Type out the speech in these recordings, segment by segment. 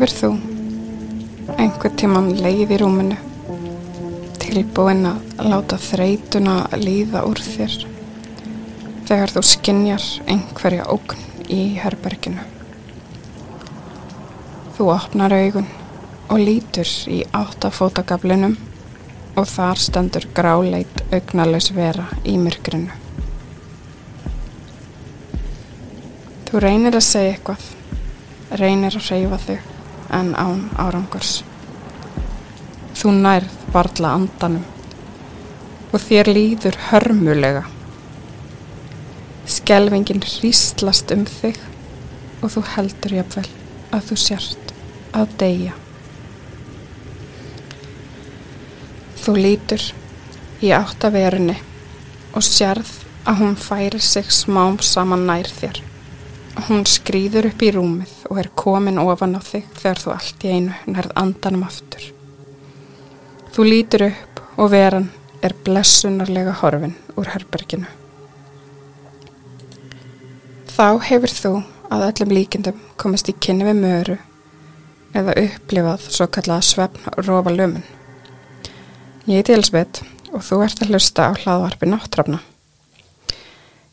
Hefur þú einhver tíman leið í rúminu tilbúin að láta þreytuna líða úr þér þegar þú skinjar einhverja ógn í herberginu. Þú opnar augun og lítur í áttafótagablinum og þar stendur gráleit augnalaus vera í myrkrinu. Þú reynir að segja eitthvað, reynir að reyfa þig en án árangurs. Þú nærð varla andanum og þér líður hörmulega. Skelvingin hríslast um þig og þú heldur jafnvel að þú sért að deyja. Þú lítur í áttaverunni og sérð að hún færir sig smám saman nær þér. Hún skrýður upp í rúmið og er komin ofan á þig þegar þú allt í einu nærð andanum aftur. Þú lítur upp og veran er blessunarlega horfin úr herberginu. Þá hefur þú að öllum líkindum komist í kynni við möru eða upplifað svo kallaða svefn rofa lömun. Ég heiti Elisabeth og þú ert að hlusta á hlaðvarpi náttrafna.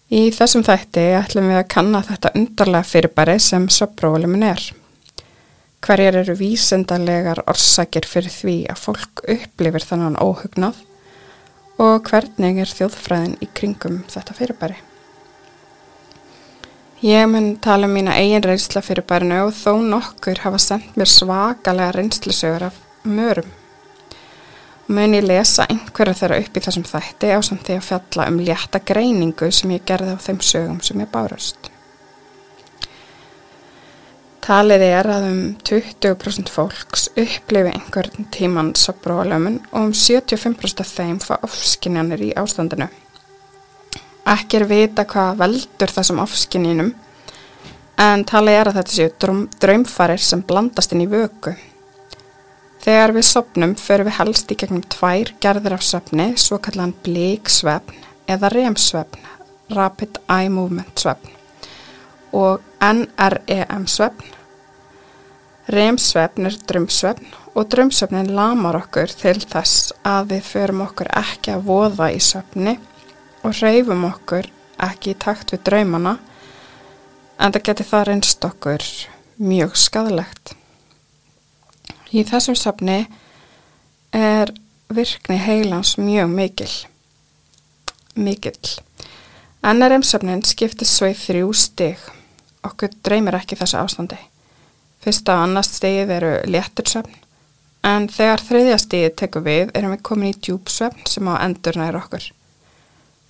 Í þessum þætti ætlum við að kanna þetta undarlega fyrirbæri sem söpróvolumin er. Hverjar eru vísendarlegar orsakir fyrir því að fólk upplifir þannan óhugnað og hvernig er þjóðfræðin í kringum þetta fyrirbæri? Ég mun tala um mína eigin reynsla fyrirbærinu og þó nokkur hafa sendt mér svakalega reynslusögur af mörum mun ég lesa einhverja þeirra upp í þessum þætti á samt því að fjalla um létta greiningu sem ég gerði á þeim sögum sem ég bárast. Talið er að um 20% fólks upplifi einhvern tíman sabróalömun og um 75% af þeim fá ofskinjanir í ástandinu. Ekki er vita hvað veldur þessum ofskinjinum en talið er að þetta séu draumfarir sem blandast inn í vöku. Þegar við sopnum förum við helst í gegnum tvær gerðir af svefni, svo kallan blíksvefn eða remsvefn, Rapid Eye Movement svefn og NREM svefn. Remsvefn er drömsvefn og drömsvefnin lamar okkur til þess að við förum okkur ekki að voða í svefni og reyfum okkur ekki í takt við draumana en það geti það reynst okkur mjög skadalegt. Í þessum safni er virkni heilans mjög mikil. Mikill. NRM-safnin skiptir svo í þrjú stig. Okkur dreymir ekki þessu ástandi. Fyrsta og annast stigið eru léttursöfn en þegar þriðja stigið tekur við erum við komin í djúpsöfn sem á endurna er okkur.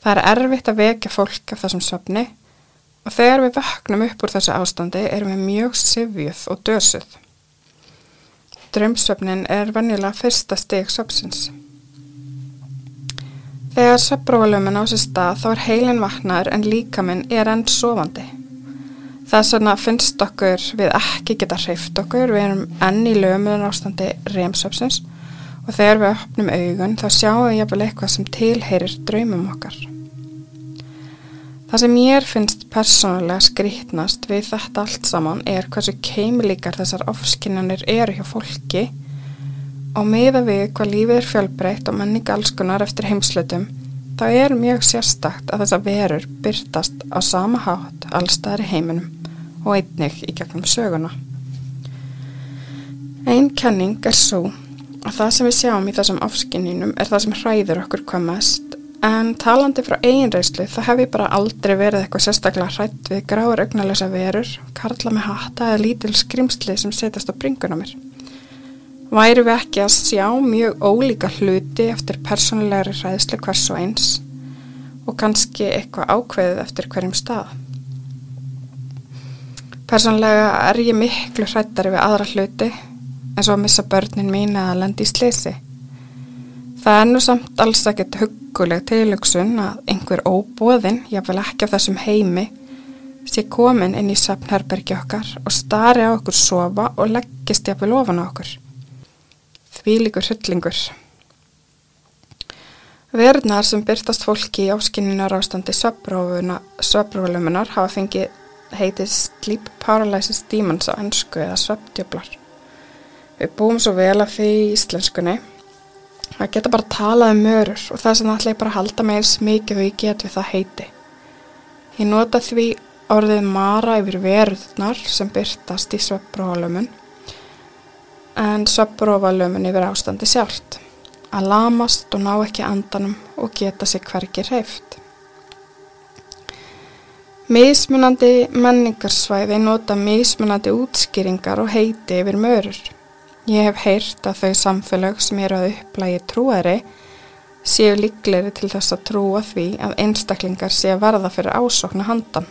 Það er erfitt að vekja fólk af þessum söfni og þegar við vaknum upp úr þessu ástandi erum við mjög sifjuð og dösuð. Drömsvefnin er vannilega fyrsta steg söpsins. Þegar söpbróvalöfum á sér stað þá er heilin vaknaður en líkaminn er enn sofandi. Þess vegna finnst okkur við ekki geta hreift okkur, við erum enn í lömunar ástandi remsöpsins og þegar við opnum augun þá sjáum við jafnvel eitthvað sem tilheyrir draumum okkar. Það sem ég finnst persónulega skrítnast við þetta allt saman er hversu keimlíkar þessar ofskinnanir eru hjá fólki og meða við hvað lífið er fjölbreytt og menning allskunar eftir heimslutum þá er mjög sérstakt að þessar verur byrtast á sama hátt allstaðar í heiminum og einnig í gegnum söguna. Einn kenning er svo að það sem við sjáum í þessum ofskinninum er það sem hræður okkur hvað mest En talandi frá einreyslu þá hef ég bara aldrei verið eitthvað sérstaklega hrætt við gráður augnalösa verur, karla með hata eða lítil skrimsli sem setjast á bringuna mér. Væri við ekki að sjá mjög ólíka hluti eftir persónulegri hræðslu hvers og eins og kannski eitthvað ákveðið eftir hverjum stað. Persónulega er ég miklu hrættari við aðra hluti en svo að missa börnin mín eða lendi í slisi. Það er nú samt alls ekkert huguleg tilugsun að einhver óbóðin, jáfnvel ekki af þessum heimi, sé komin inn í sapnherbergi okkar og stari á okkur sofa og leggist jáfnvel ofan á okkur. Því líkur hryllingur. Verðnar sem byrtast fólki í áskinninar ástandi sveprófuluminar hafa fengið heitið Sleep Paralysis Demons á ennsku eða svepdjöflar. Við búum svo vel af því í íslenskunni að geta bara talað um mörur og það sem ætla ég bara að halda með eins mikið og ég get við það heiti. Ég nota því orðið mara yfir verðnar sem byrtast í sveppróvalömun en sveppróvalömun yfir ástandi sjálft. Að lamast og ná ekki andanum og geta sig hverki hreift. Mismunandi menningarsvæði nota mismunandi útskýringar og heiti yfir mörur. Ég hef heyrt að þau samfélag sem eru að upplægi trúari séu líkleri til þess að trúa því að einstaklingar séu verða fyrir ásóknu handan.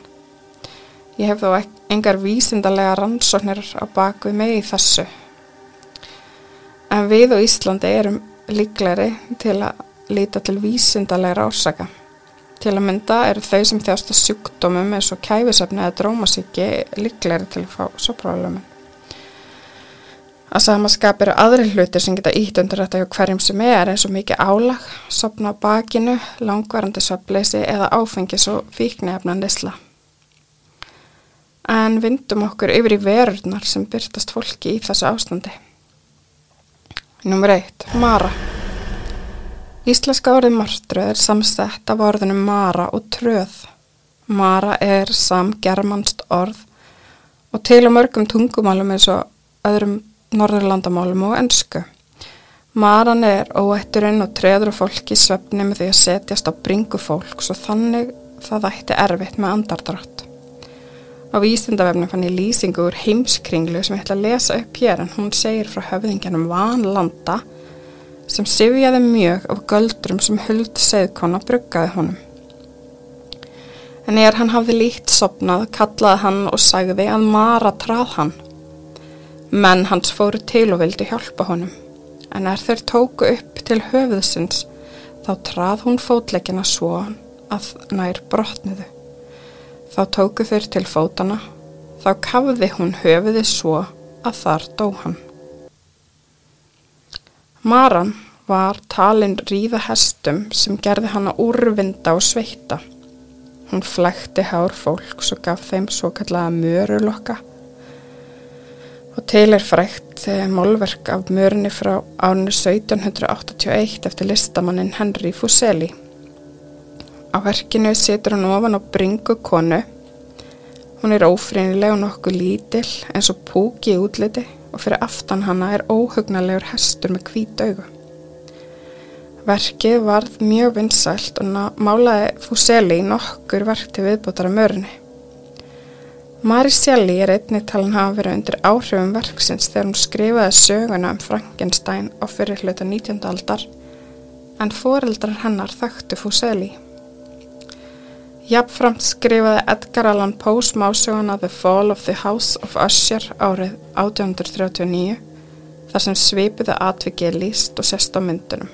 Ég hef þó engar vísindarlega rannsóknir á baku mig í þessu. En við og Íslandi erum líkleri til að líta til vísindarlega ásaka. Til að mynda eru þau sem þjást að sjúkdómum eins og kæfisefni eða drómasíki líkleri til að fá soprálumin. Að samaskap eru aðri hlutir sem geta ítt undir þetta hjá hverjum sem er eins og mikið álag, sopna á bakinu, langvarandi söpleysi eða áfengis og fíknefna nesla. En vindum okkur yfir í verurnar sem byrtast fólki í þessu ástandi. Númer 1. Mara. Íslenska orðið martröð er samsett af orðinu mara og tröð. Mara er samgermanst orð og til og mörgum tungumálum eins og öðrum norðurlandamálum og ennsku. Maran er óætturinn og treður fólki svefni með því að setjast á bringu fólks og þannig það ætti erfitt með andardrátt. Á vísindavefnum fann ég lýsingu úr heimskringlu sem ég ætla að lesa upp hér en hún segir frá höfðingjanum Vanlanda sem sifjaði mjög af göldrum sem huld segðkona bruggaði honum. En er hann hafði líkt sopnað, kallaði hann og sagði að Mara trað hann menn hans fóru til og vildi hjálpa honum. En er þeir tóku upp til höfuðsins þá trað hún fótleggina svo að nær brotniðu. Þá tóku þeir til fótana, þá kafði hún höfuði svo að þar dó hann. Maran var talinn ríða hestum sem gerði hana úrvinda og sveita. Hún flekti hár fólks og gaf þeim svo kallaða mörulokka og til er frækt málverk af mörunni frá árinu 1781 eftir listamannin Henry Fuseli. Á verkinu situr hann ofan á bringu konu. Hún er ófrínileg og nokkuð lítill eins og púki í útliti og fyrir aftan hanna er óhugnalegur hestur með hvít augu. Verkið varð mjög vinsælt og málaði Fuseli nokkur verk til viðbútara mörunni. Mari Shelley er einnig talin hafa verið undir áhrifum verksins þegar hún skrifaði söguna um Frankenstein á fyrir hluta 19. aldar en foreldrar hennar þekktu Fuseli. Jafnframt skrifaði Edgar Allan Poe smásöguna The Fall of the House of Usher árið 1839 þar sem svipiði atvikið líst og sest á myndunum.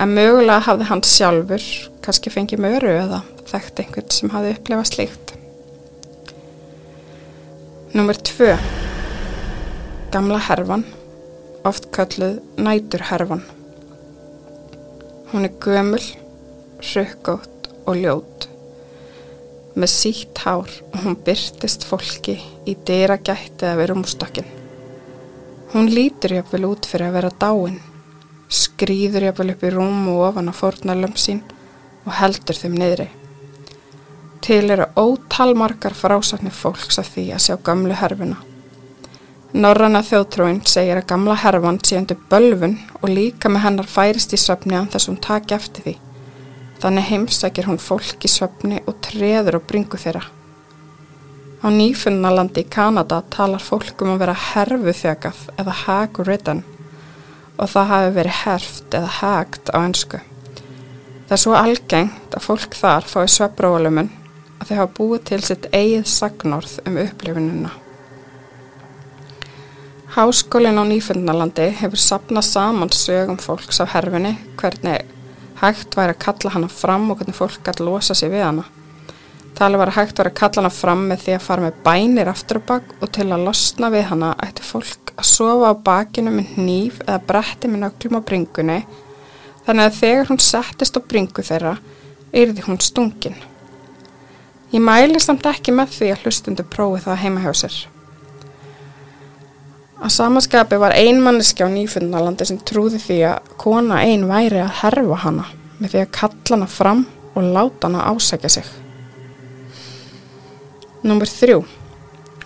En mögulega hafði hann sjálfur kannski fengið möru eða þekkt einhvern sem hafði upplefað slíkt. Númer 2. Gamla herfan, oft kalluð næturherfan. Hún er gömul, rökkótt og ljót. Með sítt hár og hún byrtist fólki í dýra gætti eða við rúmstokkin. Hún lítur jáfnvel út fyrir að vera dáin, skrýður jáfnvel upp í rúm og ofan á fórnalöm sín og heldur þeim niðri. Til eru ótalmarkar frásatni fólks af því að sjá gamlu herfuna. Norranna þjóðtrúin segir að gamla herfan sé undir bölfun og líka með hennar færist í söfni að þess hún taki eftir því. Þannig heimsækir hún fólk í söfni og treður og bringu þeirra. Á nýfunnalandi í Kanada talar fólk um að vera herfu þjögað eða hag-ridden og það hafi verið herft eða hagt á ennsku. Það er svo algengt að fólk þar fái söprólumun að þau hafa búið til sitt eigið sagnorð um upplifinuna. Háskólinn á Nýfundnalandi hefur sapnað saman sögum fólks af herfinni, hvernig hægt væri að kalla hana fram og hvernig fólk gæti losa sér við hana. Talið var að hægt væri að kalla hana fram með því að fara með bænir aftur og bakk og til að losna við hana ætti fólk að sofa á bakinu með nýf eða bretti með nöglum á bringunni þannig að þegar hún settist á bringu þeirra yrði hún stungin. Ég mæli samt ekki með því að hlustundu prófi það heima hjá sér. Að samaskapi var ein manneski á nýfundalandi sem trúði því að kona ein væri að herfa hana með því að kalla hana fram og láta hana ásækja sig. Númer þrjú.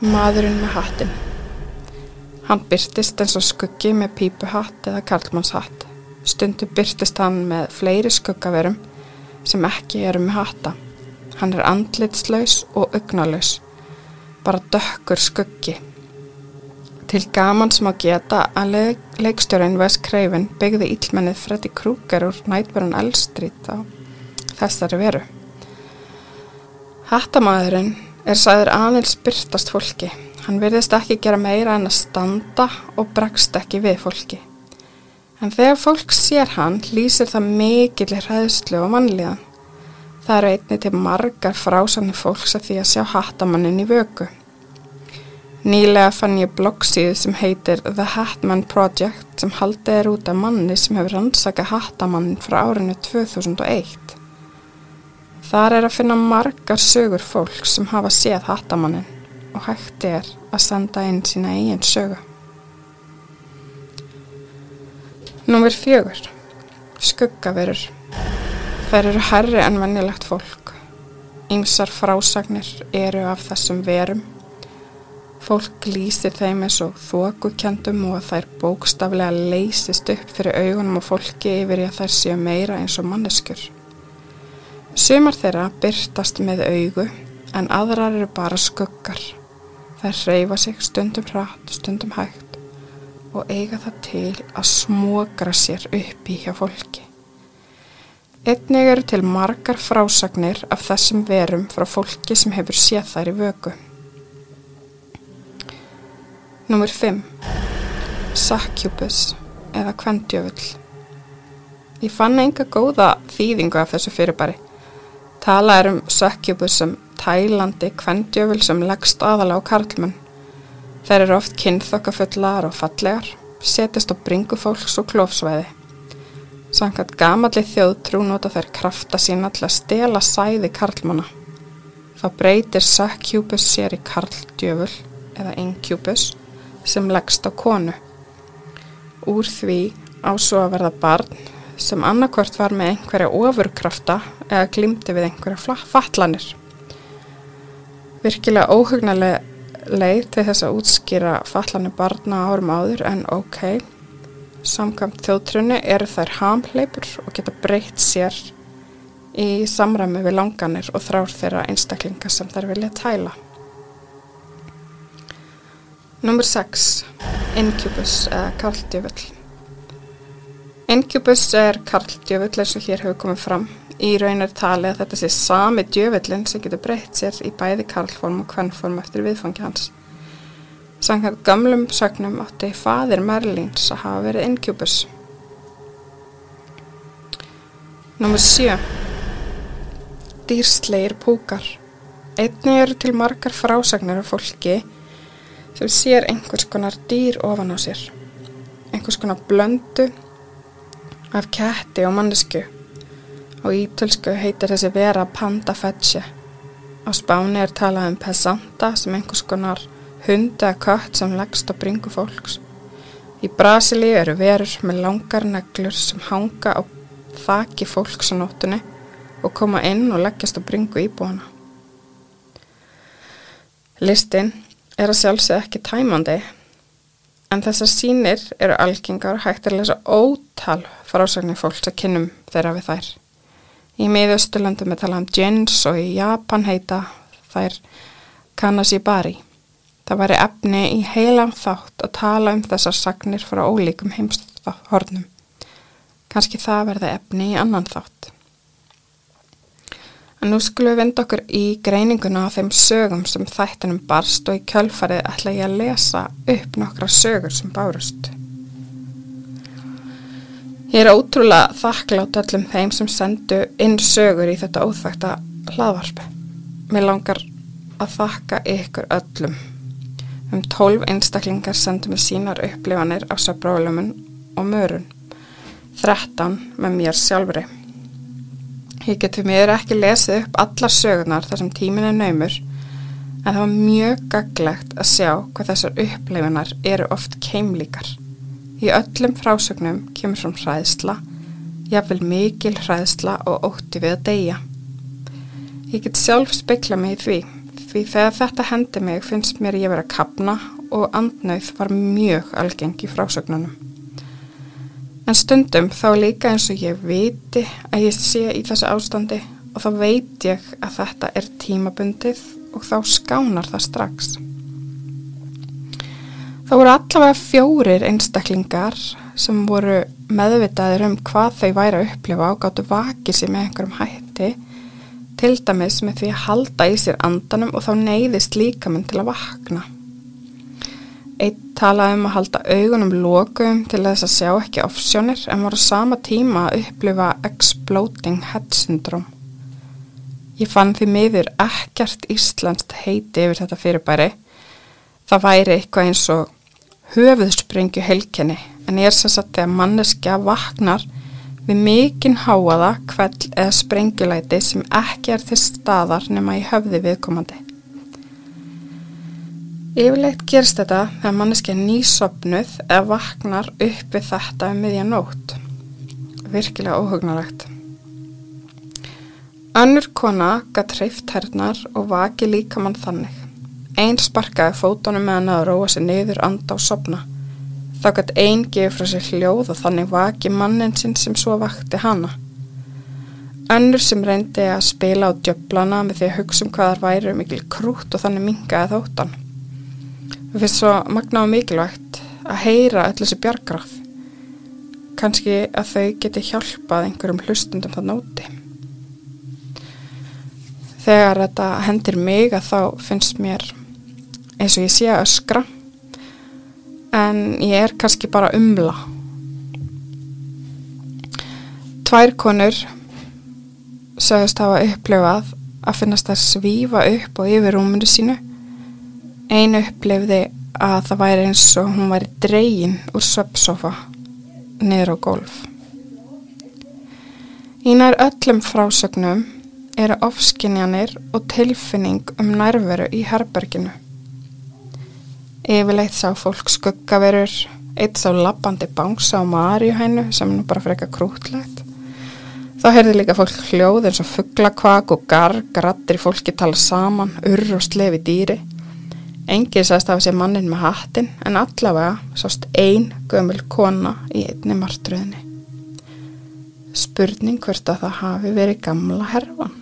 Maðurinn með hattin. Hann byrtist eins og skuggi með pípuhatt eða karlmannshatt. Stundu byrtist hann með fleiri skuggaverum sem ekki eru með hatta. Hann er andlitslaus og ugnalaus. Bara dökkur skuggi. Til gaman sem að geta að leik, leikstjórin Wes Craven byggði íllmennið Freddy Krueger úr Nightburn Elstrít á þessari veru. Hattamæðurinn er sæður aðeins byrtast fólki. Hann virðist ekki gera meira en að standa og bregst ekki við fólki. En þegar fólk sér hann lýsir það mikill hræðslu og mannliðan. Það eru einni til margar frásanir fólks að því að sjá hattamannin í vöku. Nýlega fann ég bloggsíðu sem heitir The Hatman Project sem haldið er út af manni sem hefur rannsaka hattamannin frá árinu 2001. Þar er að finna margar sögur fólk sem hafa séð hattamannin og hægt er að senda inn sína eigin sögu. Númer fjögur. Skuggaverur. Þær eru herri en vennilegt fólk. Ýmsar frásagnir eru af þessum verum Fólk lýsir þeim eins og þókukendum og þær bókstaflega leysist upp fyrir augunum og fólki yfir í að þær séu meira eins og manneskur. Sumar þeirra byrtast með augu en aðrar eru bara skuggar. Þær reyfa sig stundum hratt, stundum hægt og eiga það til að smokra sér upp í hjá fólki. Einnig eru til margar frásagnir af þessum verum frá fólki sem hefur séð þær í vögu. Númer 5. Succubus eða kvendjöfull. Ég fann enga góða þýðingu af þessu fyrirbæri. Tala er um succubus sem tælandi kvendjöfull sem leggst aðalega á karlmenn. Þeir eru oft kynþokkafullar og fallegar, setjast á bringufólks og klófsvæði. Sankat gamalli þjóðtrú nota þeir krafta sína til að stela sæði karlmanna. Þá breytir succubus sér í karldjöfull eða incubus sem leggst á konu. Úr því á svo að verða barn sem annarkvört var með einhverja ofurkrafta eða glimti við einhverja fallanir. Virkilega óhugnalega leið til þess að útskýra fallanir barna árum áður en ok, samkvæmt þjóðtrunni eru þær hamleipur og geta breytt sér í samræmi við langanir og þrár þeirra einstaklinga sem þær vilja tæla. Númer 6. Incubus eða karldjöfull. Incubus er karldjöfull eins og hér hefur komið fram. Í raun er talið að þetta sé sami djöfullin sem getur breytt sér í bæði karlform og kvennform eftir viðfangi hans. Sannkvæmt gamlum sögnum átti fadir Merlins að hafa verið Incubus. Númer 7. Dýrsleir púkar. Einni eru til margar frásagnir af fólki sem sér einhvers konar dýr ofan á sér einhvers konar blöndu af ketti og mannesku á ítölsku heitir þessi vera panda fetsje á spáni er talað um pesanta sem einhvers konar hund eða kött sem leggst á bringu fólks í Brasili eru verur með langar neglur sem hanga á þaki fólks á nótunni og koma inn og leggjast á bringu íbúana Listinn er að sjálfsög ekki tæmandi en þessar sínir eru algengar hægt að lesa ótal frásagnir fólks að kynnum þeirra við þær. Í miðausturlandum er talað um jins og í Japan heita þær kanashibari. Það væri efni í heilam þátt að tala um þessar sagnir frá ólíkum heimsthornum. Kanski það verði efni í annan þátt. En nú skulum við vinda okkur í greininguna á þeim sögum sem þættinum barst og í kjölfarið ætla ég að lesa upp nokkra sögur sem bárust. Ég er ótrúlega þakklátt öllum þeim sem sendu inn sögur í þetta óþækta hlaðvarpi. Mér langar að þakka ykkur öllum. Um tólf einstaklingar sendu mér sínar upplifanir á sögbrólumun og mörun. Þrettan með mér sjálfri. Ég geti mér ekki lesið upp alla sögunar þar sem tímin er naumur En það var mjög gaglegt að sjá hvað þessar uppleifunar eru oft keimlíkar. Í öllum frásögnum kemur fram hræðsla, jáfnvel mikil hræðsla og ótti við að deyja. Ég get sjálf spekla mig í því, því þegar þetta hendi mig finnst mér ég verið að kapna og andnauð var mjög algeng í frásögnunum. En stundum þá líka eins og ég viti að ég sé í þessu ástandi og þá veit ég að þetta er tímabundið og þá skánar það strax. Það voru allavega fjórir einstaklingar sem voru meðvitaðir um hvað þau væri að upplifa og gáttu vakið sér með einhverjum hætti til dæmis með því að halda í sér andanum og þá neyðist líka minn til að vakna. Eitt talaði um að halda augunum lokum til þess að sjá ekki offsjónir en var á sama tíma að upplifa exploding head syndrome. Ég fann því miður ekkert íslenskt heiti yfir þetta fyrirbæri. Það væri eitthvað eins og höfuðsprengju helkenni en ég er sem sagt þegar manneskja vaknar við mikinn háaða kveld eða sprengjulæti sem ekki er til staðar nema í höfði viðkomandi. Yfirleitt gerst þetta þegar manneskja er nýsopnuð eða vaknar upp við þetta um miðja nótt. Virkilega óhugnarlegt. Önnur kona gatt hreift hernar og vaki líka mann þannig. Einn sparkaði fótonum með hann að róa sér niður anda og sopna. Þá gatt einn gefið frá sér hljóð og þannig vaki mannin sinn sem svo vakti hana. Önnur sem reyndi að spila á djöblana með því að hugsa um hvað þar væri mikil krút og þannig mingaði þóttan. Það finnst svo magna og mikilvægt að heyra öll þessi bjargráð. Kanski að þau geti hjálpað einhverjum hlustundum það nóti þegar þetta hendir mig að þá finnst mér eins og ég sé að öskra en ég er kannski bara umla. Tvær konur sögust hafa upplifað að finnast að svífa upp og yfir rúmunu sínu. Einu upplifði að það væri eins og hún væri dregin úr söpsofa niður á golf í nær öllum frásögnum eru ofskinjanir og tilfinning um nærveru í herberginu. Yfirleitt sá fólk skuggaverur, eitt sá lappandi bánsa á marjuhænu sem nú bara freka krútlegt. Þá heyrði líka fólk hljóð eins og fugglakvak og garg, rattir fólki tala saman, urr og slefi dýri. Engið sæst af sér mannin með hattin en allavega sást ein gömul kona í einni martröðinni. Spurning hvert að það hafi verið gamla herfan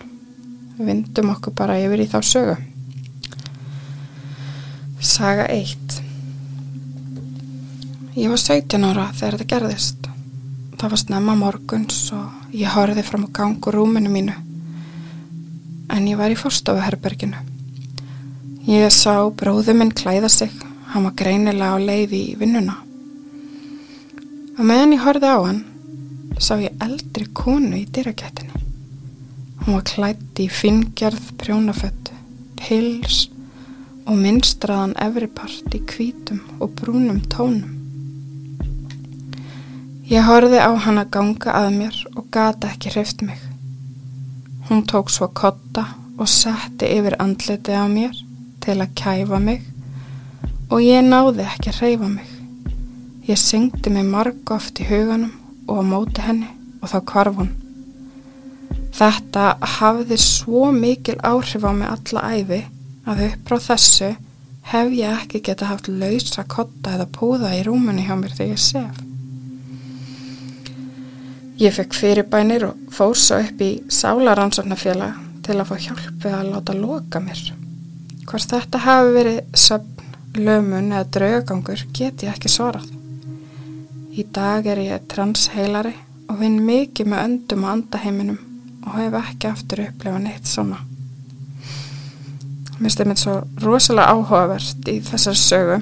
við vindum okkur bara yfir í þá sögu Saga 1 Ég var 17 ára þegar þetta gerðist. Það var snemma morguns og ég horfið fram á gangu rúminu mínu. En ég var í fórstofuherberginu ég sá bróðu minn klæða sig. Hann var greinilega á leiði í vinnuna. Og meðan ég horfið á hann sá ég eldri konu í dýrakettinni Hún var klætt í fingjörð prjónaföttu, pils og minnstraðan efripart í kvítum og brúnum tónum. Ég horfi á hann að ganga að mér og gata ekki hreift mig. Hún tók svo kotta og setti yfir andliti á mér til að kæfa mig og ég náði ekki hreyfa mig. Ég syngdi mig marg oft í huganum og á móti henni og þá kvarf hún. Þetta hafði svo mikil áhrif á mig alla æfi að upp frá þessu hef ég ekki geta haft lausa kotta eða púða í rúmunni hjá mér þegar ég sef. Ég fekk fyrirbænir og fór svo upp í sálaransóknarfélag til að fá hjálpið að láta loka mér. Hvort þetta hafi verið söfn, lömun eða draugangur get ég ekki svarað. Í dag er ég transheilari og vinn mikið með öndum og andaheiminum og hef ekki aftur upplifað neitt svona mér stefnir svo rosalega áhugavert í þessar sögu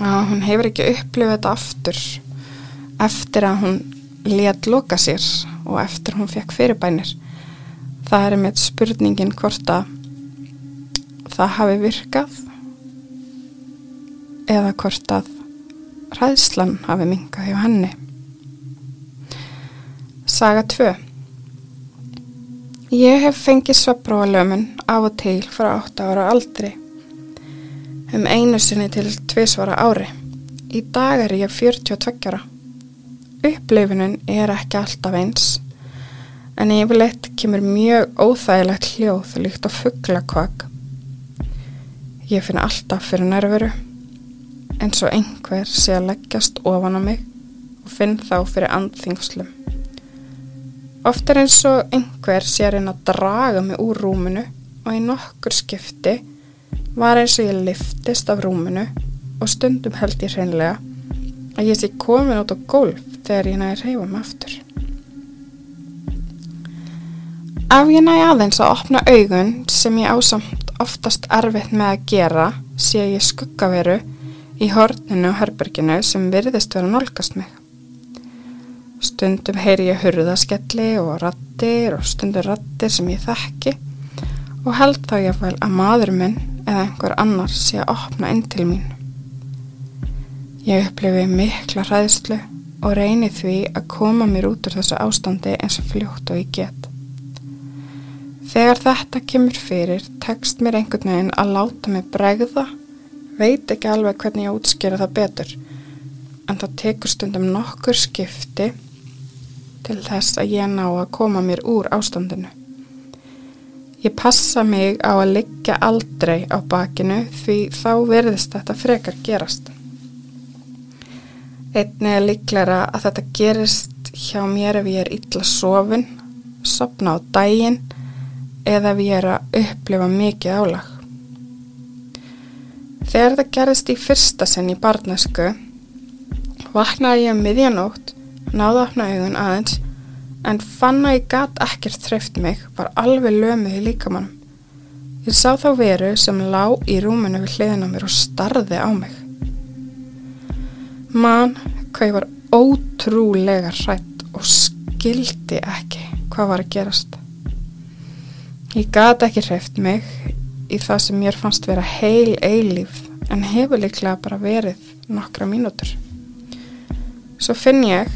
að hún hefur ekki upplifað þetta aftur eftir að hún létt loka sér og eftir hún fekk fyrirbænir. Það er með spurningin hvort að það hafi virkað eða hvort að ræðslan hafi mingað hjá henni. Saga 2 Ég hef fengið svepróalömun af og til frá 8 ára aldri. Um einu sinni til tvísvara ári. Í dag er ég 42 ára. Upplifunin er ekki alltaf eins, en yfirleitt kemur mjög óþægilegt hljóð líkt á fugglakvak. Ég finn alltaf fyrir nervuru, eins og einhver sé að leggjast ofan á mig og finn þá fyrir andþingslum. Oft er eins og einhver sé að reyna að draga mig úr rúminu og í nokkur skipti var eins og ég liftist af rúminu og stundum held ég hreinlega að ég sé komin út á gólf þegar ég næði reyfa mig aftur. Ef ég næði aðeins að opna augun sem ég ásamt oftast erfitt með að gera sé ég skuggaveru í horninu og herberginu sem virðist vera nálgast mig. Stundum heyri ég hurðaskelli og rattir og stundum rattir sem ég þekki og held þá ég vel að maður minn eða einhver annar sé að opna inn til mín. Ég upplifi mikla hræðslu og reyni því að koma mér út úr þessu ástandi eins og fljótt og ég get. Þegar þetta kemur fyrir tekst mér einhvern veginn að láta mig bregða, veit ekki alveg hvernig ég útskýra það betur, en það tekur stundum nokkur skipti til þess að ég ná að koma mér úr ástandinu. Ég passa mig á að liggja aldrei á bakinu því þá verðist þetta frekar gerast. Einni er líklæra að þetta gerist hjá mér ef ég er illa sofin, sopna á daginn eða ef ég er að upplifa mikið álag. Þegar þetta gerist í fyrsta sinn í barnasku, vaknaði ég um miðjanótt, náðu að opna augun aðeins, en fann að ég gat ekkert þreyft mig, var alveg lömið í líkamannum. Ég sá þá veru sem lá í rúminu við hliðin á mér og starði á mig. Man, hvað ég var ótrúlega hrætt og skildi ekki hvað var að gerast. Ég gati ekki hreift mig í það sem mér fannst vera heil eilíf en hefur líklega bara verið nokkra mínútur. Svo finn ég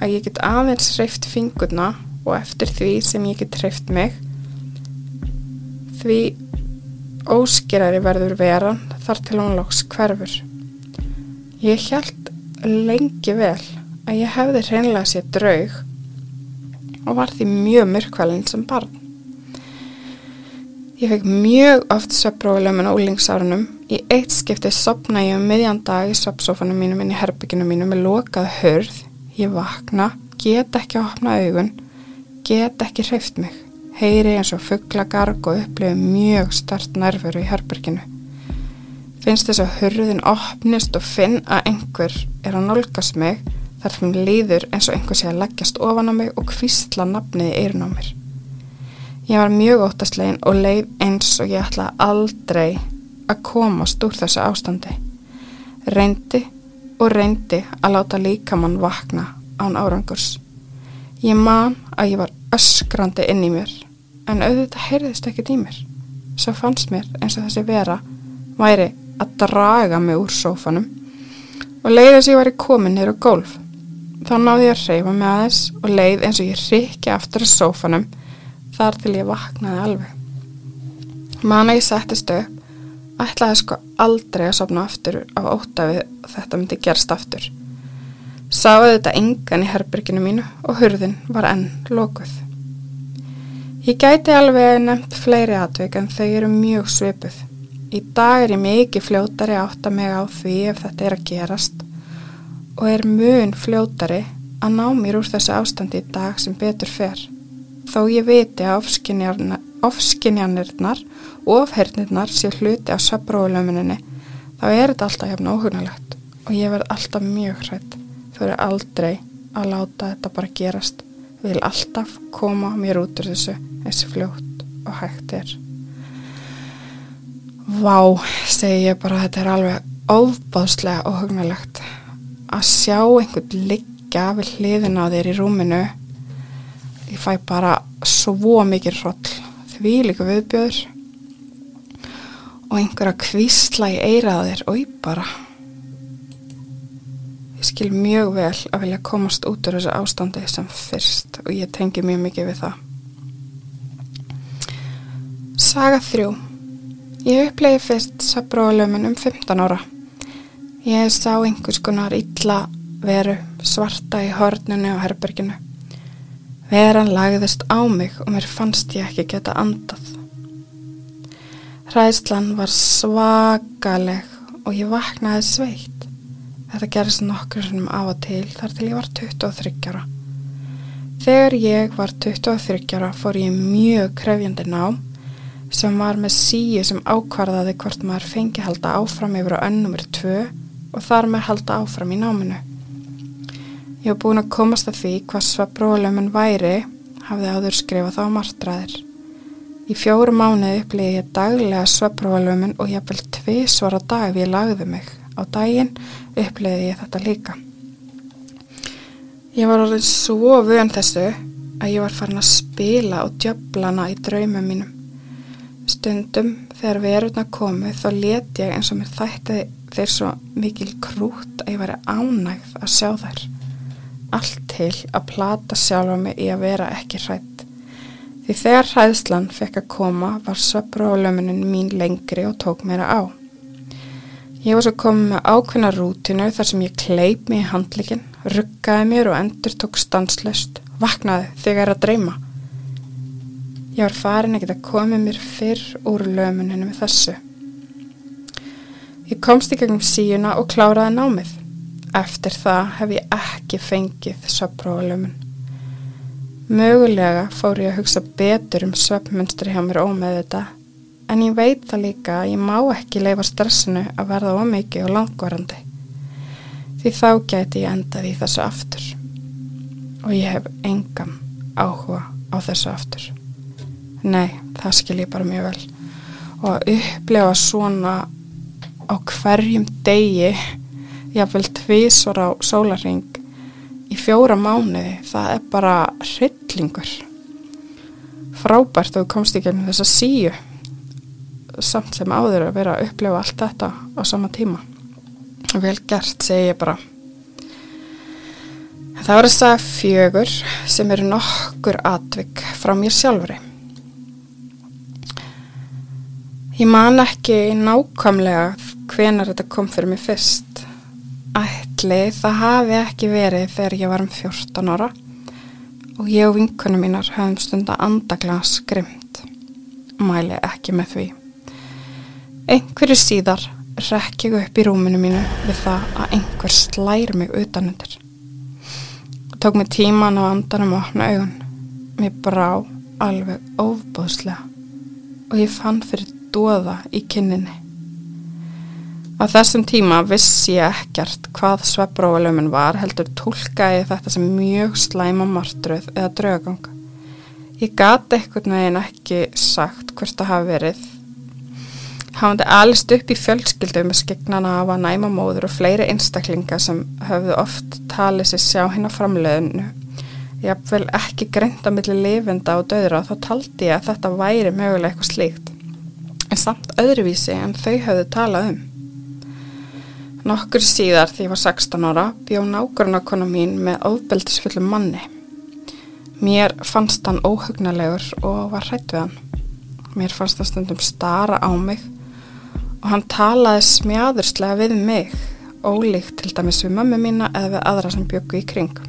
að ég get aðeins hreift fingurna og eftir því sem ég get hreift mig því óskirari verður veran þar til hún lóks hverfur. Ég held lengi vel að ég hefði hreinlega sér draug og var því mjög myrkvælinn sem barn. Ég fekk mjög oft söpprófilömmin og úlingsárunum. Í eitt skipti sopna ég um miðjan dag í söppsófanum mínum inn í herbygginu mínu með lokað hörð. Ég vakna, get ekki að opna augun, get ekki hreift mig. Heyri eins og fugglagarg og upplifi mjög start nervuru í herbygginu finnst þess að hurðin opnist og finn að einhver er að nálgast mig þar fyrir líður eins og einhver sé að leggjast ofan á mig og kvistla nafnið í eirun á mér. Ég var mjög óttastlegin og leið eins og ég ætla aldrei að komast úr þessu ástandi. Reyndi og reyndi að láta líkamann vakna án árangurs. Ég man að ég var öskrandi inn í mér en auðvitað heyrðist ekkert í mér. Svo fannst mér eins og þessi vera væri að draga mig úr sófanum og leið þess að ég var í komin nýra gólf. Þá náði ég að reyfa mig aðeins og leið eins og ég rikki aftur á sófanum þar til ég vaknaði alveg. Manna ég settist upp, ætlaði sko aldrei að sopna aftur á ótafið þetta myndi gerast aftur. Sáðu þetta engan í herbyrginu mínu og hurðin var enn lókuð. Ég gæti alveg nefnt fleiri atvik en þau eru mjög svipuð. Í dag er ég mikið fljótari átt að mig á því ef þetta er að gerast og er mun fljótari að ná mér úr þessu ástandi í dag sem betur fer. Þó ég viti að ofskinjanirnar og ofhernirnar sé hluti á söpróflömuninni þá er þetta alltaf hefna óhugnalegt og ég verð alltaf mjög hrætt. Eru aldrei að láta þetta bara gerast. Vil alltaf koma mér út úr þessu þessi fljótt og hægt er. Vá, segi ég bara, þetta er alveg óbáðslega óhugnalegt að sjá einhvern liggja við hliðin á þér í rúminu ég fæ bara svo mikið roll því líka viðbjöður og einhver að kvísla í eiraðir og ég bara ég skil mjög vel að vilja komast út úr þessu ástandi sem fyrst og ég tengi mjög mikið við það Saga 3 Ég upplegi fyrst sabróðalömun um 15 ára. Ég sá einhvers konar illa veru svarta í horninu á herberginu. Veran lagðist á mig og mér fannst ég ekki geta andað. Hræðslan var svakaleg og ég vaknaði sveitt. Þetta gerist nokkur sem af og til þar til ég var 23 ára. Þegar ég var 23 ára fór ég mjög krefjandi nám sem var með síu sem ákvarðaði hvort maður fengi halda áfram yfir á önnumir 2 og þar með halda áfram í náminu. Ég hef búin að komast að því hvað svabróðlömmun væri hafði áður skrifað á martraðir. Í fjóru mánuði upplýði ég daglega svabróðlömmun og ég vel tvið svara dag ef ég lagði mig. Á daginn upplýði ég þetta líka. Ég var orðin svo vön þessu að ég var farin að spila og djöblana í draumum mínum. Stundum þegar verðurna komu þá let ég eins og mér þætti þeir svo mikil krút að ég væri ánægð að sjá þær. Allt til að plata sjálfa mig í að vera ekki hrætt. Því þegar hræðslan fekk að koma var söpróflömunin mín lengri og tók mér á. Ég var svo komið með ákveðna rútinu þar sem ég kleip mig í handlikinn, ruggaði mér og endur tók stanslöst, vaknaði þegar að dreyma. Ég var farin ekkert að koma mér fyrr úr lömuninu með þessu. Ég komst í gegnum síuna og kláraði námið. Eftir það hef ég ekki fengið söpprófalömun. Mögulega fór ég að hugsa betur um söppmönstri hjá mér ómeð þetta, en ég veit það líka að ég má ekki leifa stressinu að verða ómikið og langvarandi. Því þá gæti ég endað í þessu aftur. Og ég hef engam áhuga á þessu aftur. Nei, það skil ég bara mjög vel. Og að upplefa svona á hverjum degi, jáfnveil tvísor á sólaring í fjóra mánuði, það er bara hryllingur. Frábært að þú komst ekki með þessa síu, samt sem áður að vera að upplefa allt þetta á sama tíma. Vel gert, segi ég bara. Það var þess að fjögur sem eru nokkur atvik frá mér sjálfurinn. Ég man ekki nákvæmlega hvenar þetta kom fyrir mig fyrst. Ætli það hafi ekki verið þegar ég var um 14 ára og ég og vinkunum mínar hafum stunda andaglega skrimt. Mæli ekki með því. Einhverju síðar rekk ég upp í rúminu mínu við það að einhver slær mig utanundir. Það tók mig tíman á andanum og opna augun. Mér brá alveg óbúðslega og ég fann fyrir dóða í kynninni. Á þessum tíma vissi ég ekkert hvað sveprófalöfun var heldur tólkaði þetta sem mjög slæma martröð eða draugang. Ég gati ekkert megin ekki sagt hvert það hafi verið. Hafandi alist upp í fjölskyldu með skegnana af að næma móður og fleiri einstaklinga sem höfðu oft talið sér sjá hinn á framleiðinu. Ég haf vel ekki greint á milli lifenda og döðra þá taldi ég að þetta væri mögulega eitthvað slíkt en samt öðruvísi en þau höfðu talað um. Nokkur síðar því ég var 16 ára bjó nágrunarkona mín með ofbeldisfullum manni. Mér fannst hann óhugnalegur og var hrætt við hann. Mér fannst það stundum stara á mig og hann talaði smjáðurslega við mig, ólíkt til dæmis við mömmu mína eða við aðra sem bjöku í kring.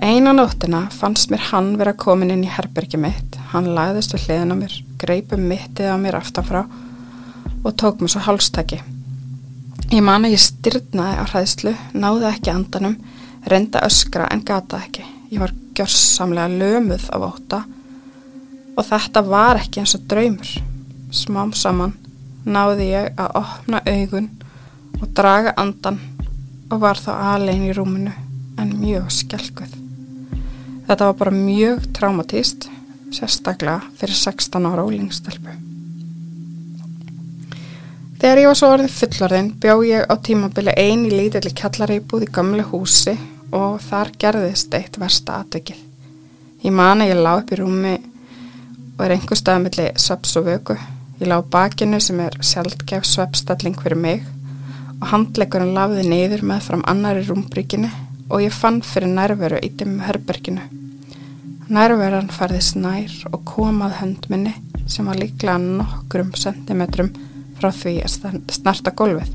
Einan nóttina fannst mér hann vera komin inn í herbergi mitt, hann lagðist við hliðin á mér, greipum mittið á mér aftanfrá og tók mér svo hálstæki. Ég man að ég styrnaði á hræðslu, náði ekki andanum, reynda öskra en gata ekki. Ég var gjörsamlega lömuð á óta og þetta var ekki eins og draumur. Smám saman náði ég að opna augun og draga andan og var þá alveg í rúminu en mjög skelguð. Þetta var bara mjög traumatist, sérstaklega fyrir 16 ára ólingstelpu. Þegar ég var svo orðin fullorðin bjó ég á tímabili eini lítilli kjallareipúð í gamle húsi og þar gerðist eitt versta atvikið. Ég man að ég lág upp í rúmi og er einhver staðamilli sveps og vöku. Ég lág bakinu sem er sjálfgef svepstalling fyrir mig og handleikurinn lafði neyður með fram annari rúmbríkinu og ég fann fyrir nærveru í dimmu herberginu. Nærveran farði snær og komað hönd minni sem var líklega nokkrum sentimetrum frá því að snarta gólfið.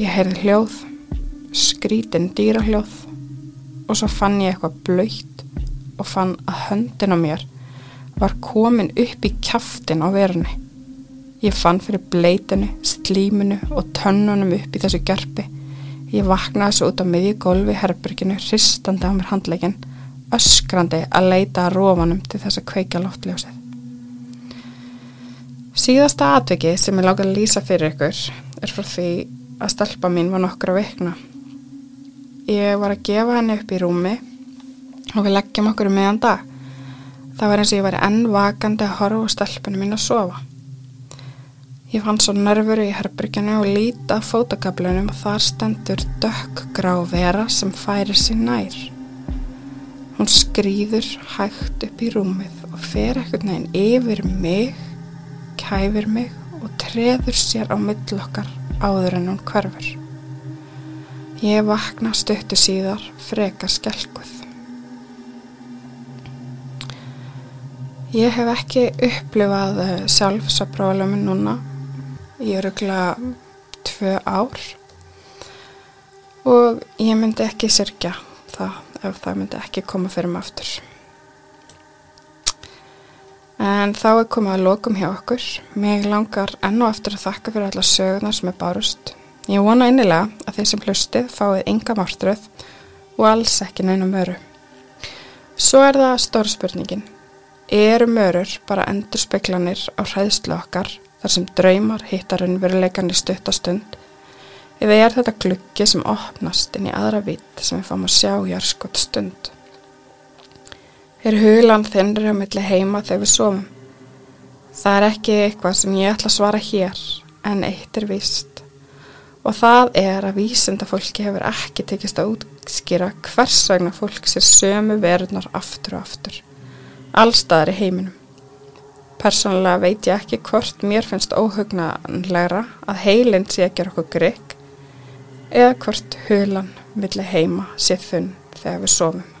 Ég heyrði hljóð, skrítin dýrahljóð og svo fann ég eitthvað blöytt og fann að höndin á mér var komin upp í kjaftin á verunni. Ég fann fyrir bleitinu, slíminu og tönnunum upp í þessu gerpi. Ég vaknaði svo út á miðju gólfi í herrbyrginu, hristandi á mér handlegin, öskrandi að leita að rófanum til þess að kveika loftljósið. Síðasta atveki sem ég lág að lýsa fyrir ykkur er frá því að stelpa mín var nokkra vikna. Ég var að gefa henni upp í rúmi og við leggjum okkur um meðan dag. Það var eins og ég væri enn vakandi að horfa stelpunum mín að sofa. Ég fann svo nervuru í herbyrgjana og líta fótakablunum og þar stendur dökkgrá vera sem færir sér nær. Hún skrýður hægt upp í rúmið og fer ekkert neginn yfir mig, kæfir mig og treður sér á millokkar áður en hún hverfur. Ég vakna stöttu síðar freka skelguð. Ég hef ekki upplifað eh, sjálfsapróflöminn núna. Ég er auðvitað tvö ár og ég myndi ekki sirkja það ef það myndi ekki koma fyrir mig aftur. En þá er komið að lokum hjá okkur. Mér langar enn og aftur að þakka fyrir alla söguna sem er bárust Ég vona einnilega að þeir sem hlustið fáið ynga mártröð og alls ekki neina möru. Svo er það stóra spurningin. Eru mörur bara endur speklanir á hræðslu okkar þar sem draumar hittar unnveruleikan í stuttastund eða er þetta gluggi sem opnast inn í aðra vitt sem við fáum að sjá í arskot stund? Er huglan þinnri á milli heima þegar við sofum? Það er ekki eitthvað sem ég ætla að svara hér en eitt er vist og það er að vísenda fólki hefur ekki tekist að útskýra hvers vegna fólk sér sömu verðnar aftur og aftur allstaðar í heiminum. Personlega veit ég ekki hvort mér finnst óhugnanlegra að heilin sé að gera okkur grygg eða hvort hulan vilja heima sé þunn þegar við sofum